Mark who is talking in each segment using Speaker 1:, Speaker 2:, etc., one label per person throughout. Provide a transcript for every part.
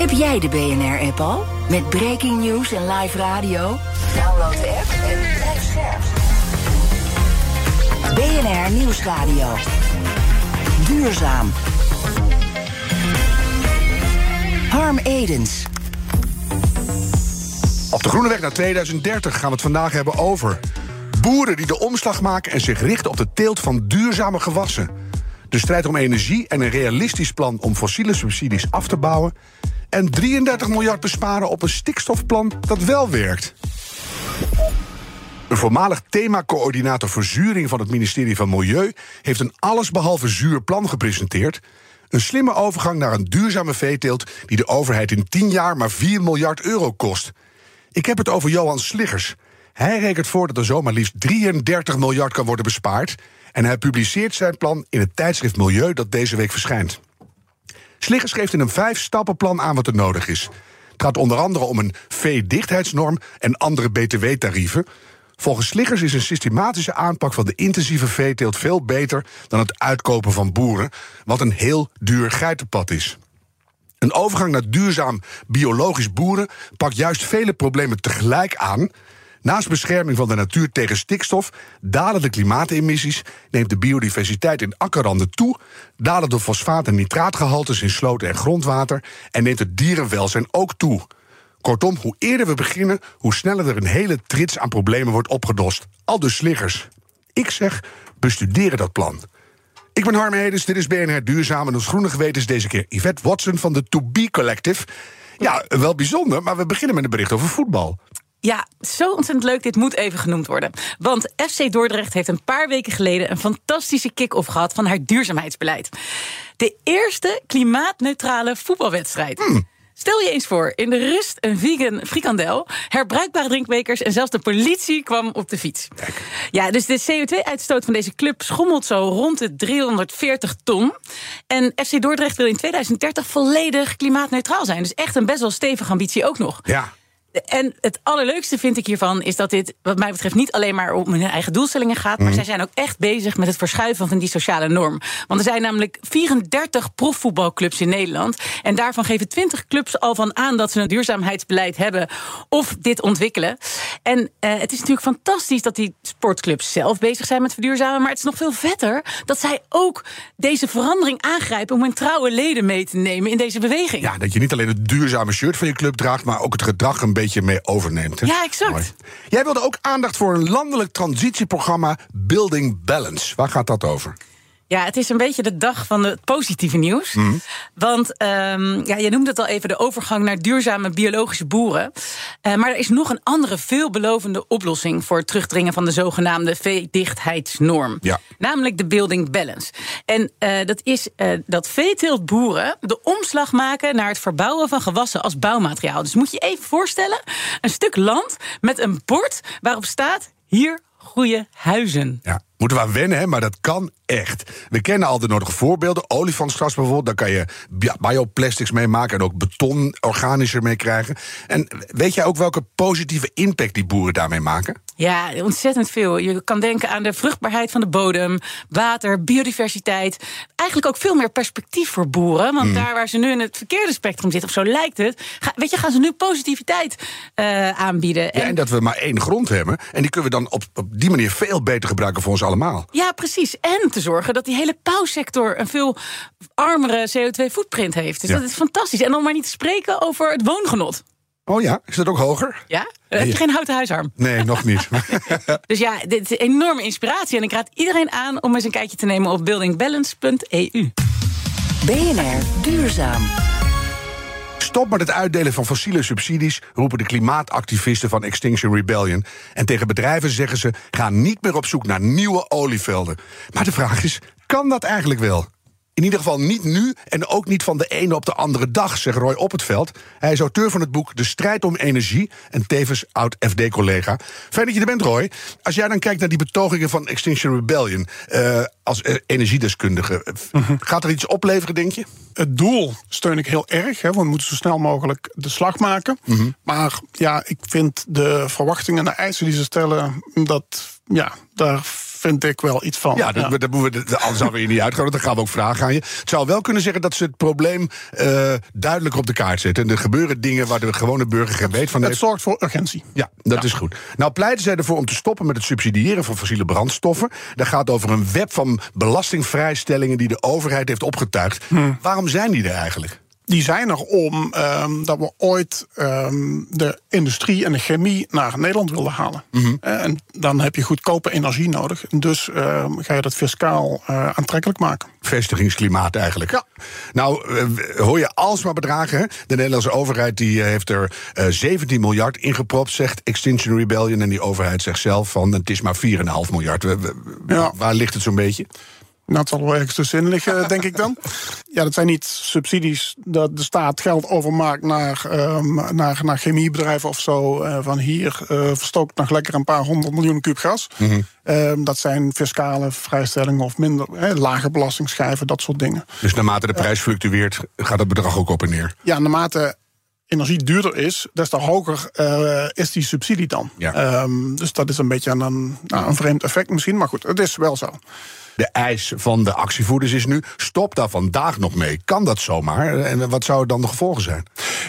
Speaker 1: Heb jij de BNR-app al? Met breaking news en live radio? Download de app en blijf scherp. BNR Nieuwsradio. Duurzaam. Harm Edens.
Speaker 2: Op de Groene Weg naar 2030 gaan we het vandaag hebben over... boeren die de omslag maken en zich richten op de teelt van duurzame gewassen. De strijd om energie en een realistisch plan om fossiele subsidies af te bouwen... en 33 miljard besparen op een stikstofplan dat wel werkt. Een voormalig themacoördinator verzuring van het ministerie van Milieu... heeft een allesbehalve zuur plan gepresenteerd... Een slimme overgang naar een duurzame veeteelt die de overheid in 10 jaar maar 4 miljard euro kost. Ik heb het over Johan Sliggers. Hij rekent voor dat er zomaar liefst 33 miljard kan worden bespaard. En hij publiceert zijn plan in het tijdschrift Milieu dat deze week verschijnt. Sliggers geeft in een vijf-stappenplan aan wat er nodig is. Het gaat onder andere om een veedichtheidsnorm en andere btw-tarieven. Volgens Sliggers is een systematische aanpak van de intensieve veeteelt veel beter dan het uitkopen van boeren, wat een heel duur geitenpad is. Een overgang naar duurzaam biologisch boeren pakt juist vele problemen tegelijk aan. Naast bescherming van de natuur tegen stikstof dalen de klimaatemissies, neemt de biodiversiteit in akkerranden toe, dalen de fosfaat- en nitraatgehaltes in sloten en grondwater en neemt het dierenwelzijn ook toe. Kortom, hoe eerder we beginnen, hoe sneller er een hele trits aan problemen wordt opgedost. Al dus sliggers. Ik zeg, bestuderen dat plan. Ik ben Harm Hedens, dit is BNR Duurzaam... en ons groene geweten is deze keer Yvette Watson van de To Be Collective. Ja, wel bijzonder, maar we beginnen met een bericht over voetbal.
Speaker 3: Ja, zo ontzettend leuk. Dit moet even genoemd worden. Want FC Dordrecht heeft een paar weken geleden een fantastische kick-off gehad van haar duurzaamheidsbeleid. De eerste klimaatneutrale voetbalwedstrijd.
Speaker 2: Hmm.
Speaker 3: Stel je eens voor, in de rust een vegan frikandel, herbruikbare drinkbekers en zelfs de politie kwam op de fiets. Ja, dus de CO2-uitstoot van deze club schommelt zo rond de 340 ton. En FC Dordrecht wil in 2030 volledig klimaatneutraal zijn. Dus echt een best wel stevige ambitie ook nog.
Speaker 2: Ja,
Speaker 3: En het allerleukste vind ik hiervan is dat dit, wat mij betreft, niet alleen maar om hun eigen doelstellingen gaat, maar zij zijn ook echt bezig met het verschuiven van die sociale norm. Want er zijn namelijk 34 profvoetbalclubs in Nederland. En daarvan geven 20 clubs al van aan dat ze een duurzaamheidsbeleid hebben of dit ontwikkelen. En eh, het is natuurlijk fantastisch dat die sportclubs zelf bezig zijn met verduurzamen. Maar het is nog veel vetter dat zij ook deze verandering aangrijpen om hun trouwe leden mee te nemen in deze beweging.
Speaker 2: ja, dat je niet alleen het duurzame shirt van je club draagt... maar ook het gedrag een beetje mee overneemt. Hè?
Speaker 3: Ja, exact.
Speaker 2: Mooi. Jij wilde ook aandacht voor een landelijk transitieprogramma Building Balance. Waar gaat dat over?
Speaker 3: Ja, het is een beetje de dag van het positieve nieuws. Want ehm, ja, je noemde het al even, de overgang naar duurzame biologische boeren. Eh, maar er is nog een andere veelbelovende oplossing... voor het terugdringen van de zogenaamde veedichtheidsnorm.
Speaker 2: Ja.
Speaker 3: Namelijk de building balance. En eh, dat is eh, dat veeteeltboeren de omslag maken... naar het verbouwen van gewassen als bouwmateriaal. Dus moet je even voorstellen, een stuk land met een bord waarop staat... hier groeien huizen.
Speaker 2: Ja, moeten we aan wennen, hè? maar dat kan echt. We kennen al de nodige voorbeelden. Olifantsgras bijvoorbeeld, daar kan je bi- bioplastics mee maken... en ook beton organischer mee krijgen. En weet jij ook welke positieve impact die boeren daarmee maken?
Speaker 3: Ja, ontzettend veel. Je kan denken aan de vruchtbaarheid van de bodem, water, biodiversiteit. Eigenlijk ook veel meer perspectief voor boeren. Want daar waar ze nu in het verkeerde spectrum zitten, of zo lijkt het, ga- weet je, gaan ze nu positiviteit eh, aanbieden.
Speaker 2: Ja, en dat we maar één grond hebben. En die kunnen we dan op, op die manier veel beter gebruiken voor ons allemaal.
Speaker 3: Ja, precies. En te zorgen dat die hele pauwsector een veel armere CO2-footprint heeft. Dus
Speaker 2: Ja.
Speaker 3: dat is fantastisch. En dan maar niet te spreken over het woongenot.
Speaker 2: Oh ja, is dat ook hoger?
Speaker 3: Ja? Heb je geen houten huisarm.
Speaker 2: Nee, nog niet.
Speaker 3: Dus ja, dit is enorme inspiratie. En ik raad iedereen aan om eens een kijkje te nemen op buildingbalance.eu.
Speaker 1: BNR Duurzaam.
Speaker 2: Stop met het uitdelen van fossiele subsidies, roepen de klimaatactivisten van Extinction Rebellion. En tegen bedrijven zeggen ze: ga niet meer op zoek naar nieuwe olievelden. Maar de vraag is: kan dat eigenlijk wel? In ieder geval niet nu en ook niet van de ene op de andere dag, zegt Roy Op het Veld. Hij is auteur van het boek De strijd om energie en tevens oud FD-collega. Fijn dat je er bent, Roy. Als jij dan kijkt naar die betogingen van Extinction Rebellion uh, als uh, energiedeskundige, mm -hmm. gaat er iets opleveren, denk je?
Speaker 4: Het doel steun ik heel erg, hè, want we moeten zo snel mogelijk de slag maken. -hmm. Maar ja, ik vind de verwachtingen en de eisen die ze stellen, dat ja, daar vind ik wel iets van.
Speaker 2: Ja, dat, ja. dat, dat, dat anders zouden we je niet uitgaan. Dan gaan we ook vragen aan je. Het zou wel kunnen zeggen dat ze het probleem uh, duidelijk op de kaart zetten. En er gebeuren dingen waar de gewone burger geen weet van
Speaker 4: het
Speaker 2: heeft.
Speaker 4: Het zorgt voor urgentie.
Speaker 2: Ja, dat ja. is goed. Nou pleiten zij ervoor om te stoppen met het subsidiëren van fossiele brandstoffen. Dat gaat over een web van belastingvrijstellingen die de overheid heeft opgetuigd. Hm. Waarom zijn die er eigenlijk?
Speaker 4: Die zijn er om um, dat we ooit um, de industrie en de chemie naar Nederland wilden halen. Mm -hmm. En dan heb je goedkope energie nodig. Dus uh, ga je dat fiscaal uh, aantrekkelijk maken.
Speaker 2: Vestigingsklimaat eigenlijk.
Speaker 4: Ja.
Speaker 2: Nou, uh, hoor je alsmaar bedragen. De Nederlandse overheid die heeft er 17 miljard ingepropt, zegt Extinction Rebellion. En die overheid zegt zelf van het is maar 4,5 miljard. Ja. Waar ligt het zo'n beetje?
Speaker 4: Nou, het zal wel ergens tussenin liggen, denk ik dan. Ja, dat zijn niet subsidies dat de staat geld overmaakt naar, um, naar, naar chemiebedrijven of zo. Uh, van hier uh, verstookt nog lekker een paar honderd miljoen kuub gas. Mm -hmm. um, dat zijn fiscale vrijstellingen of minder, hè, lage belastingschijven, dat soort dingen.
Speaker 2: Dus naarmate de prijs fluctueert, gaat het bedrag ook op en neer?
Speaker 4: Ja, naarmate energie duurder is, des te hoger uh, is die subsidie dan.
Speaker 2: Ja.
Speaker 4: Um, dus dat is een beetje een, een, nou, een vreemd effect misschien, maar goed, het is wel zo.
Speaker 2: De eis van de actievoerders is nu: stop daar vandaag nog mee. Kan dat zomaar? En wat zouden dan de gevolgen zijn?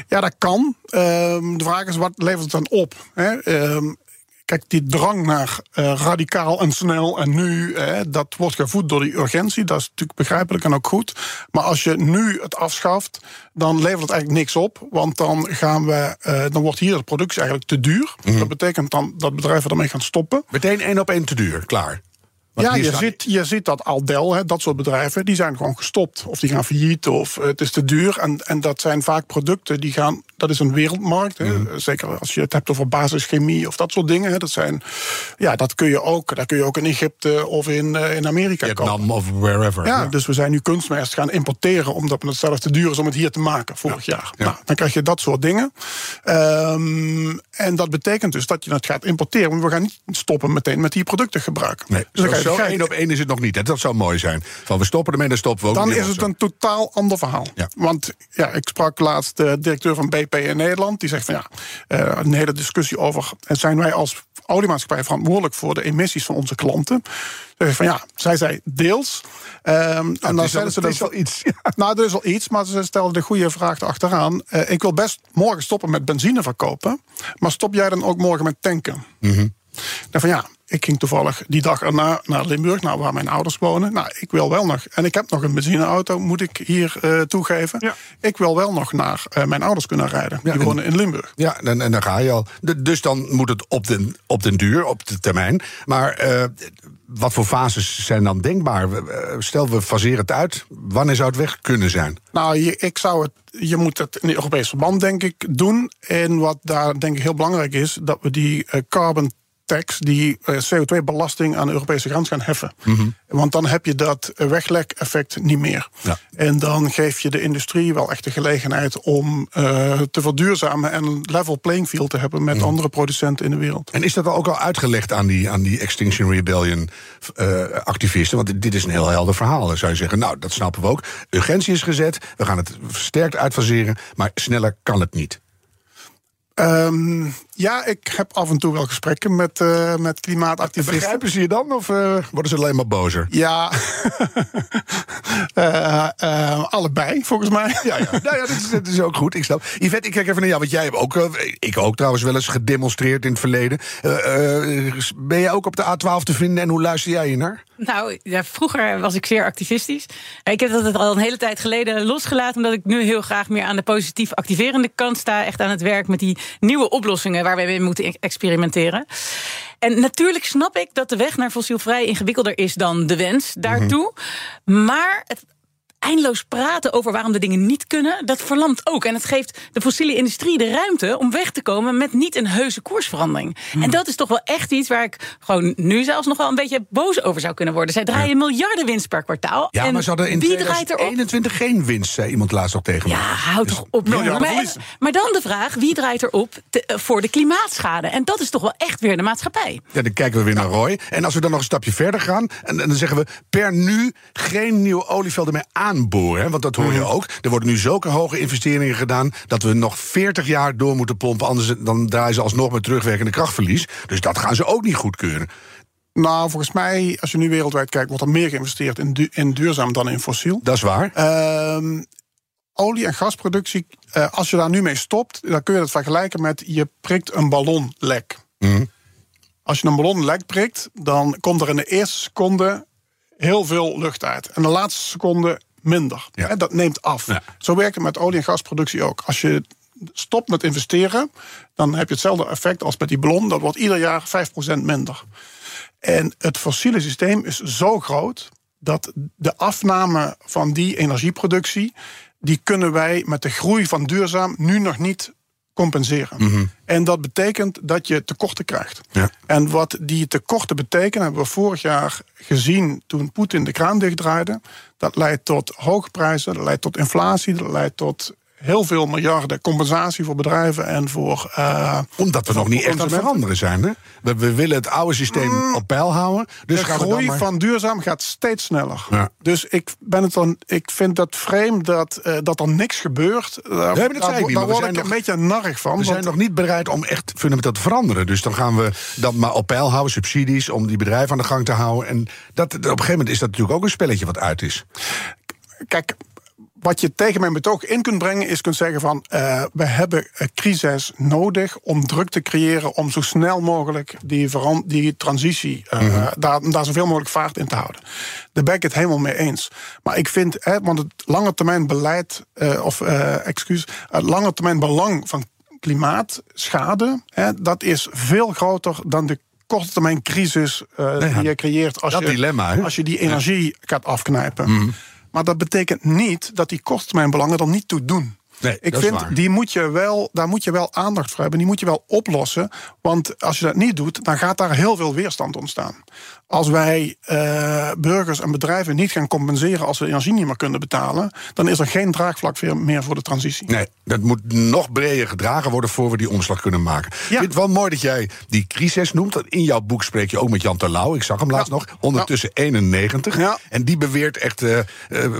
Speaker 4: Ja, dat kan. Um, de vraag is: wat levert het dan op? Hè? Um, Kijk, die drang naar uh, radicaal en snel en nu, eh, dat wordt gevoed door die urgentie. Dat is natuurlijk begrijpelijk en ook goed. Maar als je nu het afschaft, dan levert het eigenlijk niks op. Want dan, gaan we, uh, dan wordt hier de productie eigenlijk te duur. Mm -hmm. Dat betekent dan dat bedrijven ermee gaan stoppen.
Speaker 2: Meteen één op één te duur, klaar.
Speaker 4: Want ja, je ziet, je ziet dat Aldel, hè, dat soort bedrijven, die zijn gewoon gestopt. Of die gaan failliet, of het is te duur. En, en dat zijn vaak producten die gaan. Dat is een wereldmarkt. Hè. Mm. Zeker als je het hebt over basischemie of dat soort dingen. Hè. Dat, zijn, ja, dat kun je ook. Daar kun je ook in Egypte of in, uh, in Amerika
Speaker 2: Vietnam
Speaker 4: kopen.
Speaker 2: of wherever.
Speaker 4: Ja, ja, dus we zijn nu kunstmest gaan importeren. omdat het zelf te duur is om het hier te maken vorig ja. jaar. Ja. Nou, dan krijg je dat soort dingen. Um, en dat betekent dus dat je het gaat importeren. Maar we gaan niet stoppen meteen met die producten gebruiken.
Speaker 2: Nee, dus dan zo één op één is het nog niet. Hè? Dat zou mooi zijn. Van we stoppen ermee, dan stoppen we ook.
Speaker 4: Dan is het een totaal ander verhaal.
Speaker 2: Ja.
Speaker 4: Want ja, ik sprak laatst de directeur van BP in Nederland. Die zegt van ja, uh, een hele discussie over. zijn wij als oliemaatschappij verantwoordelijk voor de emissies van onze klanten? Zeg van ja, zij zei deels. Um,
Speaker 2: ja,
Speaker 4: en dan
Speaker 2: zeiden ze
Speaker 4: dat
Speaker 2: is wel iets.
Speaker 4: Nou, er is wel iets, maar ze stelden de goede vraag erachteraan. Uh, ik wil best morgen stoppen met benzine verkopen. Maar stop jij dan ook morgen met tanken?
Speaker 2: Mm -hmm.
Speaker 4: Dan van ja, ik ging toevallig die dag erna naar Limburg, nou, waar mijn ouders wonen. Nou, ik wil wel nog, en ik heb nog een benzineauto, moet ik hier uh, toegeven.
Speaker 2: Ja.
Speaker 4: Ik wil wel nog naar uh, mijn ouders kunnen rijden. Die
Speaker 2: Ja,
Speaker 4: wonen in Limburg.
Speaker 2: Ja, en, en dan ga je al. De- dus dan moet het op den, op den duur, op de termijn. Maar eh, wat voor fases zijn dan denkbaar? Eh, Stel, we faseren het uit. Wanneer zou het weg kunnen zijn?
Speaker 4: Nou, je, ik zou het, je moet het in Europees verband, denk ik, doen. En wat daar denk ik heel belangrijk is, dat we die carbon tax, die uh, CO2-belasting aan de Europese grens gaan heffen. Want dan heb je dat weglek-effect niet meer.
Speaker 2: Ja.
Speaker 4: En dan geef je de industrie wel echt de gelegenheid om uh, te verduurzamen en een level playing field te hebben met andere producenten in de wereld.
Speaker 2: En is dat ook al uitgelegd aan die, aan die Extinction Rebellion eh, activisten? Want dit- dit is een heel helder verhaal. Dan zou je zeggen, nou, dat snappen we ook. Urgentie is gezet, we gaan het versterkt uitfaseren... maar sneller kan het niet.
Speaker 4: Um, ja, ik heb af en toe wel gesprekken met, uh, met klimaatactivisten.
Speaker 2: Begrijpen ze je dan of uh, worden ze alleen maar bozer?
Speaker 4: Ja, uh, uh, allebei volgens mij.
Speaker 2: Ja, ja. nou ja, dat is, dat is ook goed. Ik snap. Yvette, ik kijk even naar jou, want jij hebt ook, uh, ik ook trouwens wel eens gedemonstreerd in het verleden. Uh, uh, ben jij ook op de A12 te vinden en hoe luister jij je naar?
Speaker 3: Nou, ja, vroeger was ik zeer activistisch. Ik heb dat al een hele tijd geleden losgelaten, omdat ik nu heel graag meer aan de positief activerende kant sta. Echt aan het werk met die nieuwe oplossingen waar wij mee moeten experimenteren. En natuurlijk snap ik dat de weg naar fossielvrij ingewikkelder is dan de wens daartoe. Maar het eindeloos praten over waarom de dingen niet kunnen, dat verlamt ook. En het geeft de fossiele industrie de ruimte om weg te komen met niet een heuse koersverandering.
Speaker 2: Hmm.
Speaker 3: En dat is toch wel echt iets waar ik gewoon nu zelfs nog wel een beetje boos over zou kunnen worden. Zij draaien miljarden winst per kwartaal.
Speaker 2: Ja,
Speaker 3: en
Speaker 2: maar ze hadden in
Speaker 3: wie draait erop?
Speaker 2: 2021 geen winst, zei iemand laatst nog tegen me.
Speaker 3: Ja, houd
Speaker 2: Dus
Speaker 3: toch op. Maar, maar dan de vraag, wie draait erop te- eh, voor de klimaatschade? En dat is toch wel echt weer de maatschappij.
Speaker 2: Ja, dan kijken we weer naar Roy. En als we dan nog een stapje verder gaan, en, en dan zeggen we per nu geen nieuwe olievelden meer aanboren. Want dat hoor je ook. Er worden nu zulke hoge investeringen gedaan dat we nog 40 jaar door moeten pompen. Anders dan draaien ze alsnog met terugwerkende krachtverlies. Dus dat gaan ze ook niet goedkeuren.
Speaker 4: Nou, volgens mij, als je nu wereldwijd kijkt, wordt er meer geïnvesteerd in, du- in duurzaam dan in fossiel.
Speaker 2: Dat is waar.
Speaker 4: Ehm, olie- en gasproductie, eh, als je daar nu mee stopt, dan kun je dat vergelijken met je prikt een ballonlek.
Speaker 2: Mhm.
Speaker 4: Als je een ballonlek prikt, dan komt er in de eerste seconde heel veel lucht uit. En de laatste seconde minder.
Speaker 2: Ja.
Speaker 4: Hè, dat neemt af.
Speaker 2: Ja.
Speaker 4: Zo werkt het met olie- en gasproductie ook. Als je stopt met investeren, dan heb je hetzelfde effect als met die ballon. Dat wordt ieder jaar 5% minder. En het fossiele systeem is zo groot dat de afname van die energieproductie, die kunnen wij met de groei van duurzaam nu nog niet compenseren. En dat betekent dat je tekorten krijgt.
Speaker 2: Ja.
Speaker 4: En wat die tekorten betekenen, hebben we vorig jaar gezien toen Poetin de kraan dichtdraaide. Dat leidt tot hoge prijzen, dat leidt tot inflatie, dat leidt tot heel veel miljarden compensatie voor bedrijven en voor. eh,
Speaker 2: Omdat we nog niet echt aan het veranderen zijn. Hè? We, we willen het oude systeem op peil houden. Dus
Speaker 4: de
Speaker 2: we
Speaker 4: groei
Speaker 2: maar-
Speaker 4: van duurzaam gaat steeds sneller.
Speaker 2: Ja.
Speaker 4: Dus ik, ben het dan, ik vind dat vreemd dat, eh, dat er niks gebeurt. Daar,
Speaker 2: dat zei ik
Speaker 4: daar,
Speaker 2: niet, maar
Speaker 4: daar
Speaker 2: we
Speaker 4: word
Speaker 2: zijn
Speaker 4: ik
Speaker 2: nog-
Speaker 4: een beetje narig van.
Speaker 2: We zijn nog niet bereid om echt fundamenteel te veranderen. Dus dan gaan we dat maar op peil houden, subsidies, om die bedrijven aan de gang te houden. En dat, op een gegeven moment is dat natuurlijk ook een spelletje wat uit is.
Speaker 4: Kijk, wat je tegen mijn betoog in kunt brengen, is kunt zeggen van eh, we hebben een crisis nodig om druk te creëren om zo snel mogelijk die, die transitie, eh, daar, daar zoveel mogelijk vaart in te houden. Daar ben ik het helemaal mee eens. Maar ik vind, hè, want het lange termijn beleid, eh, of excuus, het lange termijn belang van klimaatschade, hè, dat is veel groter dan de korte termijn crisis
Speaker 2: ja,
Speaker 4: die je creëert als
Speaker 2: dat
Speaker 4: je,
Speaker 2: dilemma,
Speaker 4: als je die energie gaat afknijpen. Maar dat betekent niet dat die korttermijnbelangen er niet toe doen.
Speaker 2: Nee,
Speaker 4: ik vind, die moet je wel, daar moet je wel aandacht voor hebben. Die moet je wel oplossen. Want als je dat niet doet, dan gaat daar heel veel weerstand ontstaan. Als wij eh, burgers en bedrijven niet gaan compenseren als ze de energie niet meer kunnen betalen, dan is er geen draagvlak meer- voor de transitie.
Speaker 2: Nee, dat moet nog breder gedragen worden voor we die omslag kunnen maken. Ik vind het wel mooi dat jij die crisis noemt. In jouw boek spreek je ook met Jan Terlouw. Ik zag hem laatst
Speaker 4: Ja.
Speaker 2: nog. Ondertussen 91.
Speaker 4: Ja.
Speaker 2: En die beweert echt eh, eh,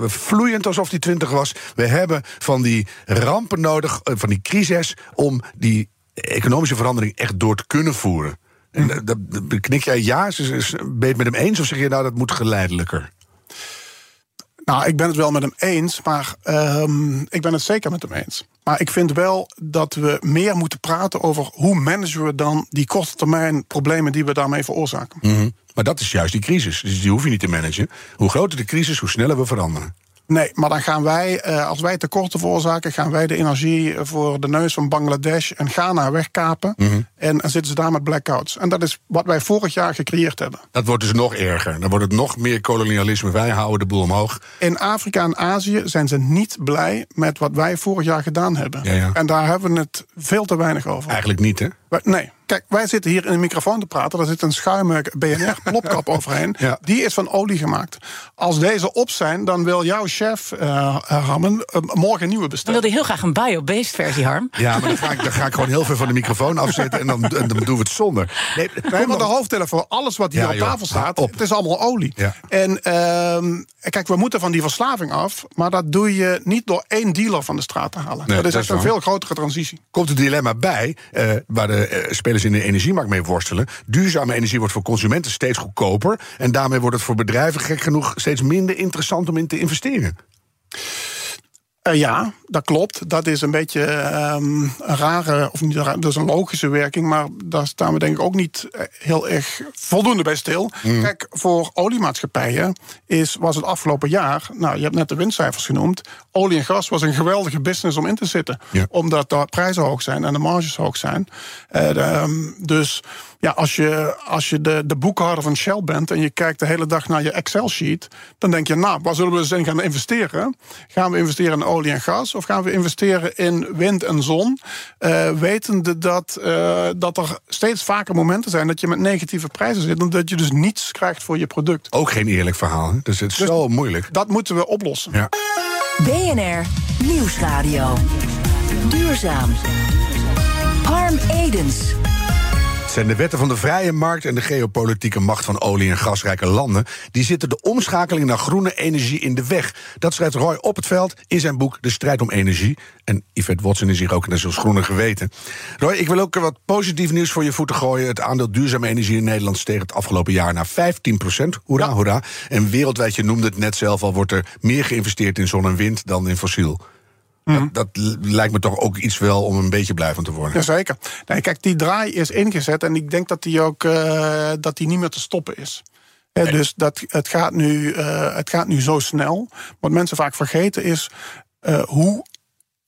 Speaker 2: vloeiend alsof hij 20 was. We hebben van die rampen nodig, van die crisis, om die economische verandering echt door te kunnen voeren. En eh, dat, dat- knik jij ja? Is- is- Ben je het met hem eens of zeg je nou dat moet geleidelijker?
Speaker 4: Nou, ik ben het wel met hem eens, maar ehm, ik ben het zeker met hem eens. Maar ik vind wel dat we meer moeten praten over hoe managen we dan die korte termijn problemen die we daarmee veroorzaken.
Speaker 2: Mhm. Maar dat is juist die crisis. Dus die hoef je niet te managen. Hoe groter de crisis, hoe sneller we veranderen.
Speaker 4: Nee, maar dan gaan wij, eh, als wij tekorten veroorzaken, gaan wij de energie voor de neus van Bangladesh en Ghana wegkapen.
Speaker 2: Mhm.
Speaker 4: En dan zitten ze daar met blackouts. En dat is wat wij vorig jaar gecreëerd hebben.
Speaker 2: Dat wordt dus nog erger. Dan wordt het nog meer kolonialisme. Wij houden de boel omhoog.
Speaker 4: In Afrika en Azië zijn ze niet blij met wat wij vorig jaar gedaan hebben.
Speaker 2: Ja, ja.
Speaker 4: En daar hebben we het veel te weinig over.
Speaker 2: Eigenlijk niet, hè?
Speaker 4: Nee. Kijk, wij zitten hier in een microfoon te praten. Daar zit een schuime BNR-plopkap overheen.
Speaker 2: Ja.
Speaker 4: Die is van olie gemaakt. Als deze op zijn, dan wil jouw chef, eh Harmen, eh, morgen een nieuwe
Speaker 3: Dan
Speaker 4: bestellen.
Speaker 3: wilde heel graag een bio-based versie, Harm.
Speaker 2: Ja, maar dan ga, ik, dan ga ik gewoon heel veel van de microfoon afzetten en dan, en dan doen we het zonder. Nee,
Speaker 4: Nee, maar de hoofdtelefoon, alles wat hier
Speaker 2: Ja,
Speaker 4: op
Speaker 2: joh,
Speaker 4: tafel staat,
Speaker 2: op.
Speaker 4: het is allemaal olie.
Speaker 2: Ja.
Speaker 4: En ehm, kijk, we moeten van die verslaving af. Maar dat doe je niet door één dealer van de straat te halen.
Speaker 2: Nee,
Speaker 4: dat is
Speaker 2: dat
Speaker 4: echt
Speaker 2: is
Speaker 4: een veel grotere transitie.
Speaker 2: komt het dilemma bij, eh, waar de eh, spelers in de energiemarkt mee worstelen. Duurzame energie wordt voor consumenten steeds goedkoper. En daarmee wordt het voor bedrijven gek genoeg steeds minder interessant om in te investeren.
Speaker 4: Eh, ja, dat klopt. Dat is een beetje ehm, een rare, of niet raar, dat is een logische werking, maar daar staan we denk ik ook niet eh, heel erg voldoende bij stil. Kijk, voor oliemaatschappijen is, was het afgelopen jaar, nou je hebt net de winstcijfers genoemd, olie en gas was een geweldige business om in te zitten. Omdat de prijzen hoog zijn en de marges hoog zijn. Eh, de, ehm, dus ja, als je, als je de, de boekhouder van Shell bent en je kijkt de hele dag naar je Excel-sheet, dan denk je, nou, waar zullen we eens in gaan investeren? Gaan we investeren in olie en gas of gaan we investeren in wind en zon? Eh, wetende dat, eh, dat er steeds vaker momenten zijn dat je met negatieve prijzen zit, omdat je dus niets krijgt voor je product.
Speaker 2: Ook geen eerlijk verhaal. Hè? Dus het is
Speaker 4: Dus-
Speaker 2: zo moeilijk.
Speaker 4: Dat moeten we oplossen.
Speaker 2: Ja.
Speaker 1: BNR Nieuwsradio. Duurzaam. Harm Edens.
Speaker 2: Zijn de wetten van de vrije markt en de geopolitieke macht van olie- en gasrijke landen. Die zitten de omschakeling naar groene energie in de weg. Dat schrijft Roy op het veld in zijn boek De strijd om energie. En Yvette Watson is hier ook net zoals groene geweten. Roy, ik wil ook wat positief nieuws voor je voeten gooien. Het aandeel duurzame energie in Nederland steeg het afgelopen jaar naar 15 procent. Hoera, hoera. En wereldwijd, je noemde het net zelf al, wordt er meer geïnvesteerd in zon en wind dan in fossiel. Dat, dat lijkt me toch ook iets wel om een beetje blij van te worden.
Speaker 4: Jazeker. Nee, kijk, die draai is ingezet en ik denk dat die ook eh, dat die niet meer te stoppen is. Dus dat, het, gaat nu, eh, het gaat nu zo snel. Wat mensen vaak vergeten is eh, hoe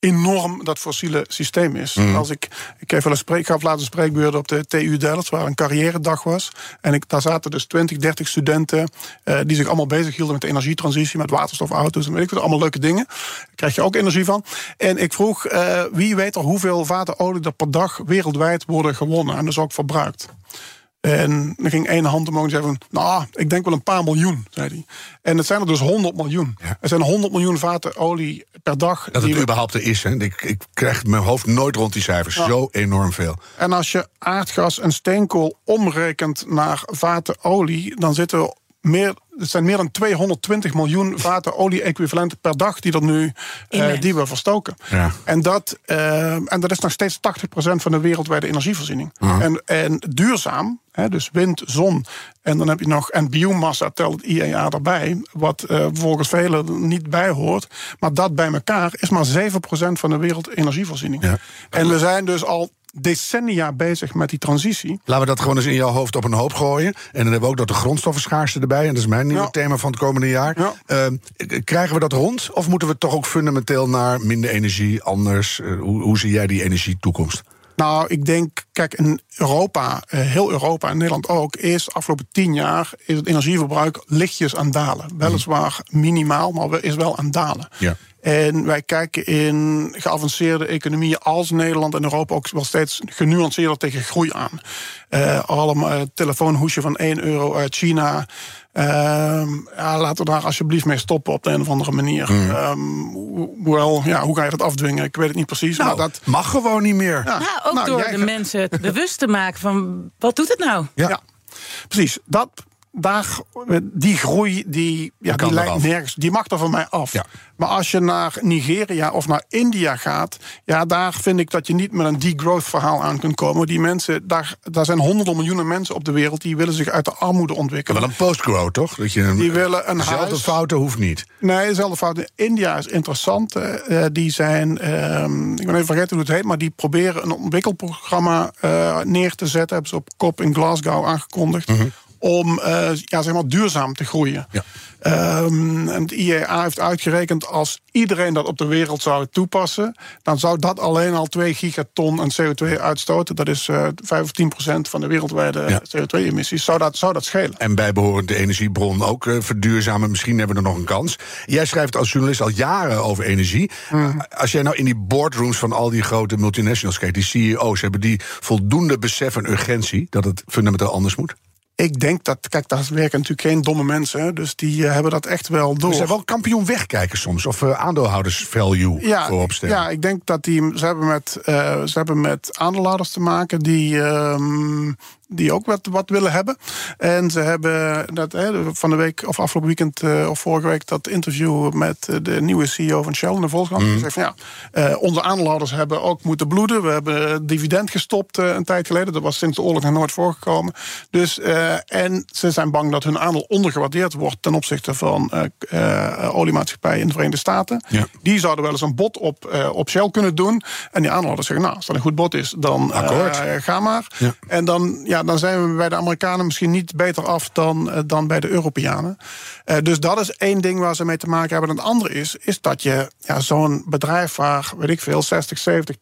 Speaker 4: enorm dat fossiele systeem is. Als ik, ik heb wel een spreek, gaf laatst een spreekbeurt op de TU Delft, waar een carrière-dag was. En ik, daar zaten dus 20, 30 studenten eh, die zich allemaal bezig hielden met de energietransitie, met waterstofauto's en weet ik wat, allemaal leuke dingen. Daar krijg je ook energie van. En ik vroeg, eh, wie weet er hoeveel vaten olie er per dag wereldwijd worden gewonnen en dus ook verbruikt. En er ging één hand omhoog en zei van... nou, ik denk wel een paar miljoen, zei hij. En het zijn er dus 100 miljoen.
Speaker 2: Ja.
Speaker 4: Er zijn 100 miljoen vaten olie per dag.
Speaker 2: Dat het
Speaker 4: we-
Speaker 2: überhaupt er is. Hè. Ik, ik krijg mijn hoofd nooit rond die cijfers. Zo enorm veel.
Speaker 4: En als je aardgas en steenkool omrekent naar vaten olie... dan zitten we meer... Het zijn meer dan 220 miljoen vaten olie-equivalenten per dag die, er nu, eh, die we verstoken.
Speaker 2: Ja.
Speaker 4: En, dat, eh, en dat is nog steeds 80% van de wereldwijde energievoorziening. En, en duurzaam, hè, dus wind, zon en dan heb je nog en biomassa telt het IEA erbij, wat eh, volgens velen er niet bij hoort. Maar dat bij elkaar is maar 7% van de wereldenergievoorziening.
Speaker 2: Ja.
Speaker 4: En we zijn dus al decennia bezig met die transitie.
Speaker 2: Laten we dat gewoon eens in jouw hoofd op een hoop gooien. En dan hebben we ook nog de grondstoffenschaarste erbij. En dat is mijn nieuwe
Speaker 4: Ja.
Speaker 2: thema van het komende jaar.
Speaker 4: Ja.
Speaker 2: K- krijgen we dat rond? Of moeten we toch ook fundamenteel naar minder energie, anders? Eh, hoe, hoe zie jij die energietoekomst?
Speaker 4: Nou, ik denk, kijk, in Europa, eh, heel Europa en Nederland ook, is de afgelopen tien jaar is het energieverbruik lichtjes aan dalen. Weliswaar minimaal, maar is wel aan dalen.
Speaker 2: Ja.
Speaker 4: En wij kijken in geavanceerde economieën als Nederland en Europa ook wel steeds genuanceerder tegen groei aan. Eh allemaal eh, telefoonhoesje van 1 euro uit China. Ehm, ja, laten we daar alsjeblieft mee stoppen op de een of andere manier. Ehm, ho- hoewel, ja, hoe ga je dat afdwingen? Ik weet het niet precies.
Speaker 2: Nou,
Speaker 4: maar dat,
Speaker 2: mag gewoon niet meer.
Speaker 4: ja,
Speaker 3: Nou, ook
Speaker 4: nou,
Speaker 3: door de
Speaker 4: gaat-
Speaker 3: mensen het bewust te maken van wat doet het nou?
Speaker 2: Ja.
Speaker 4: ja. precies. Dat, daar, die groei die, ja, die lijkt
Speaker 2: eraf.
Speaker 4: nergens. Die mag er van mij af.
Speaker 2: Ja.
Speaker 4: Maar als je naar Nigeria of naar India gaat, ja, daar vind ik dat je niet met een degrowth verhaal aan kunt komen. Die mensen, daar, daar zijn honderden miljoenen mensen op de wereld die willen zich uit de armoede ontwikkelen.
Speaker 2: Wel een postgrow, toch? Dat je
Speaker 4: Die willen een
Speaker 2: dezelfde
Speaker 4: huis.
Speaker 2: fouten hoeft niet.
Speaker 4: Nee, dezelfde fout. India is interessant. eh, die zijn, ehm, ik ben even vergeten hoe het heet, maar die proberen een ontwikkelprogramma eh, neer te zetten. Hebben ze op kop in Glasgow aangekondigd. Om eh, ja, zeg maar duurzaam te groeien.
Speaker 2: Ja.
Speaker 4: Ehm, en het IEA heeft uitgerekend als iedereen dat op de wereld zou toepassen, dan zou dat alleen al 2 gigaton aan CO2 uitstoten. Dat is eh 5 of 10 procent van de wereldwijde
Speaker 2: Ja.
Speaker 4: CO2-emissies. Zou dat, zou dat schelen?
Speaker 2: En bijbehorend de energiebron ook eh, verduurzamen. Misschien hebben we er nog een kans. Jij schrijft als journalist al jaren over energie. Als jij nou in die boardrooms van al die grote multinationals kijkt, die CEO's, hebben die voldoende besef en urgentie dat het fundamenteel anders moet?
Speaker 4: Ik denk dat, kijk, daar werken natuurlijk geen domme mensen, dus die eh, hebben dat echt wel door.
Speaker 2: Ze zijn wel kampioen wegkijken soms. Of uh, aandeelhoudersvalue
Speaker 4: ja,
Speaker 2: voorop stellen.
Speaker 4: ja, ik denk dat die, ze hebben met, uh, ze hebben met aandeelhouders te maken die, um, die ook wat, wat willen hebben. En ze hebben dat, hè, van de week of afgelopen weekend uh, of vorige week dat interview met de nieuwe CEO van Shell in de Volkskrant. Zegt van ja, uh, onze aandeelhouders hebben ook moeten bloeden. We hebben dividend gestopt uh, een tijd geleden. Dat was sinds de oorlog nog nooit voorgekomen. Dus, en ze zijn bang dat hun aandeel ondergewaardeerd wordt ten opzichte van oliemaatschappijen in de Verenigde Staten.
Speaker 2: Ja.
Speaker 4: Die zouden wel eens een bod op, op Shell kunnen doen. En die aandeelhouders zeggen, nou, als dat een goed bod is, dan ga maar.
Speaker 2: Ja.
Speaker 4: En dan, ja, ja, dan zijn we bij de Amerikanen misschien niet beter af dan, eh, dan bij de Europeanen. Uh, dus dat is één ding waar ze mee te maken hebben. En het andere is, is dat je ja, zo'n bedrijf waar, weet ik veel, 60, 70,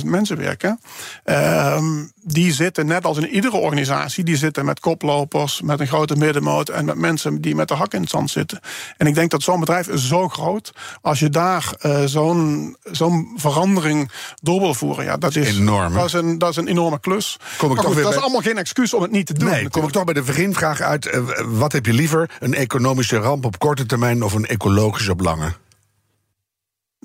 Speaker 4: 80.000 mensen werken. Uh, die zitten, net als in iedere organisatie, die zitten met koplopers, met een grote middenmoot en met mensen die met de hak in het zand zitten. En ik denk dat zo'n bedrijf is zo groot. Als je daar uh, zo'n zo'n verandering door wil voeren, ja, dat is
Speaker 2: enorm.
Speaker 4: Dat is een, dat is een enorme klus.
Speaker 2: Kom ik
Speaker 4: maar
Speaker 2: toch
Speaker 4: goed,
Speaker 2: weer
Speaker 4: dat
Speaker 2: bij...
Speaker 4: is allemaal geen excuus om het niet te doen.
Speaker 2: Nee, kom ik toch bij de beginvraag uit. Uh, wat heb je liever? Een economische ramp op korte termijn of een ecologische op lange?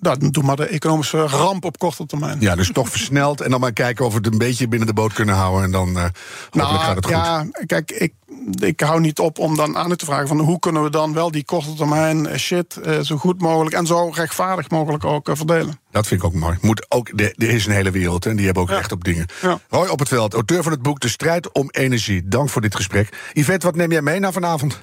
Speaker 4: Dat doe maar de economische ramp op korte termijn.
Speaker 2: Ja, dus toch versneld en dan maar kijken of we het een beetje binnen de boot kunnen houden. En dan uh, nou, gaat het goed.
Speaker 4: Ja, kijk, ik, ik hou niet op om dan aan te vragen van hoe kunnen we dan wel die korte termijn shit uh, zo goed mogelijk en zo rechtvaardig mogelijk ook uh, verdelen.
Speaker 2: Dat vind ik ook mooi. Moet ook, er is een hele wereld en die hebben ook ja. recht op dingen.
Speaker 4: Ja.
Speaker 2: Roy op het veld, auteur van het boek De Strijd om Energie. Dank voor dit gesprek. Yvette, wat neem jij mee naar vanavond?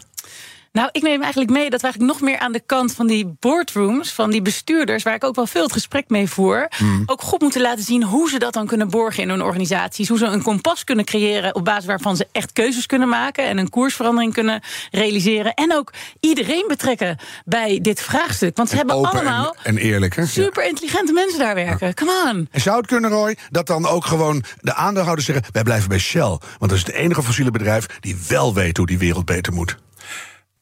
Speaker 3: Nou, ik neem eigenlijk mee dat we eigenlijk nog meer aan de kant van die boardrooms, van die bestuurders, waar ik ook wel veel het gesprek mee voer, mm. ook goed moeten laten zien hoe ze dat dan kunnen borgen in hun organisaties. Hoe ze een kompas kunnen creëren op basis waarvan ze echt keuzes kunnen maken en een koersverandering kunnen realiseren. En ook iedereen betrekken bij dit vraagstuk. Want ze
Speaker 2: en
Speaker 3: hebben allemaal
Speaker 2: en, en eerlijk, hè?
Speaker 3: super intelligente mensen daar werken. Ja. Come on.
Speaker 2: En zou het kunnen, Roy, dat dan ook gewoon de aandeelhouders zeggen: wij blijven bij Shell? Want dat is het enige fossiele bedrijf die wel weet hoe die wereld beter moet.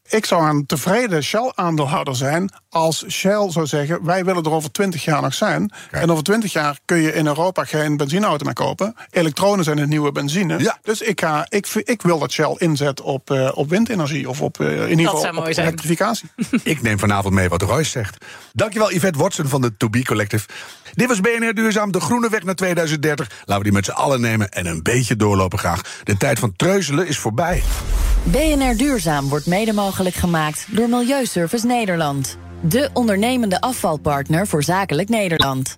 Speaker 4: Ik zou een tevreden Shell-aandeelhouder zijn als Shell zou zeggen: wij willen er over 20 jaar nog zijn. Kijk. En over 20 jaar kun je in Europa geen benzineauto meer kopen. Elektronen zijn de nieuwe benzine.
Speaker 2: Ja.
Speaker 4: Dus ik, ga, ik, ik wil dat Shell inzet op, uh, op windenergie of op, uh, in ieder geval op elektrificatie.
Speaker 2: ik neem vanavond mee wat Royce zegt. Dankjewel, Yvette Watson van de To Be Collective. Dit was BNR Duurzaam, de groene weg naar 2030. Laten we die met z'n allen nemen en een beetje doorlopen graag. De tijd van treuzelen is voorbij.
Speaker 5: BNR Duurzaam wordt mede mogelijk gemaakt door Milieuservice Nederland. De ondernemende afvalpartner voor zakelijk Nederland.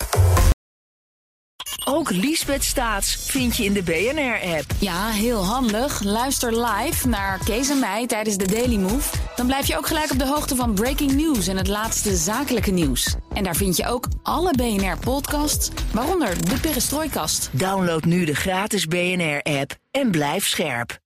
Speaker 1: Ook Liesbeth Staats vind je in de BNR-app.
Speaker 6: Ja, heel handig. Luister live naar Kees en mij tijdens de Daily Move. Dan blijf je ook gelijk op de hoogte van breaking news en het laatste zakelijke nieuws. En daar vind je ook alle BNR-podcasts, waaronder de Perestrooikast.
Speaker 1: Download nu de gratis BNR-app en blijf scherp.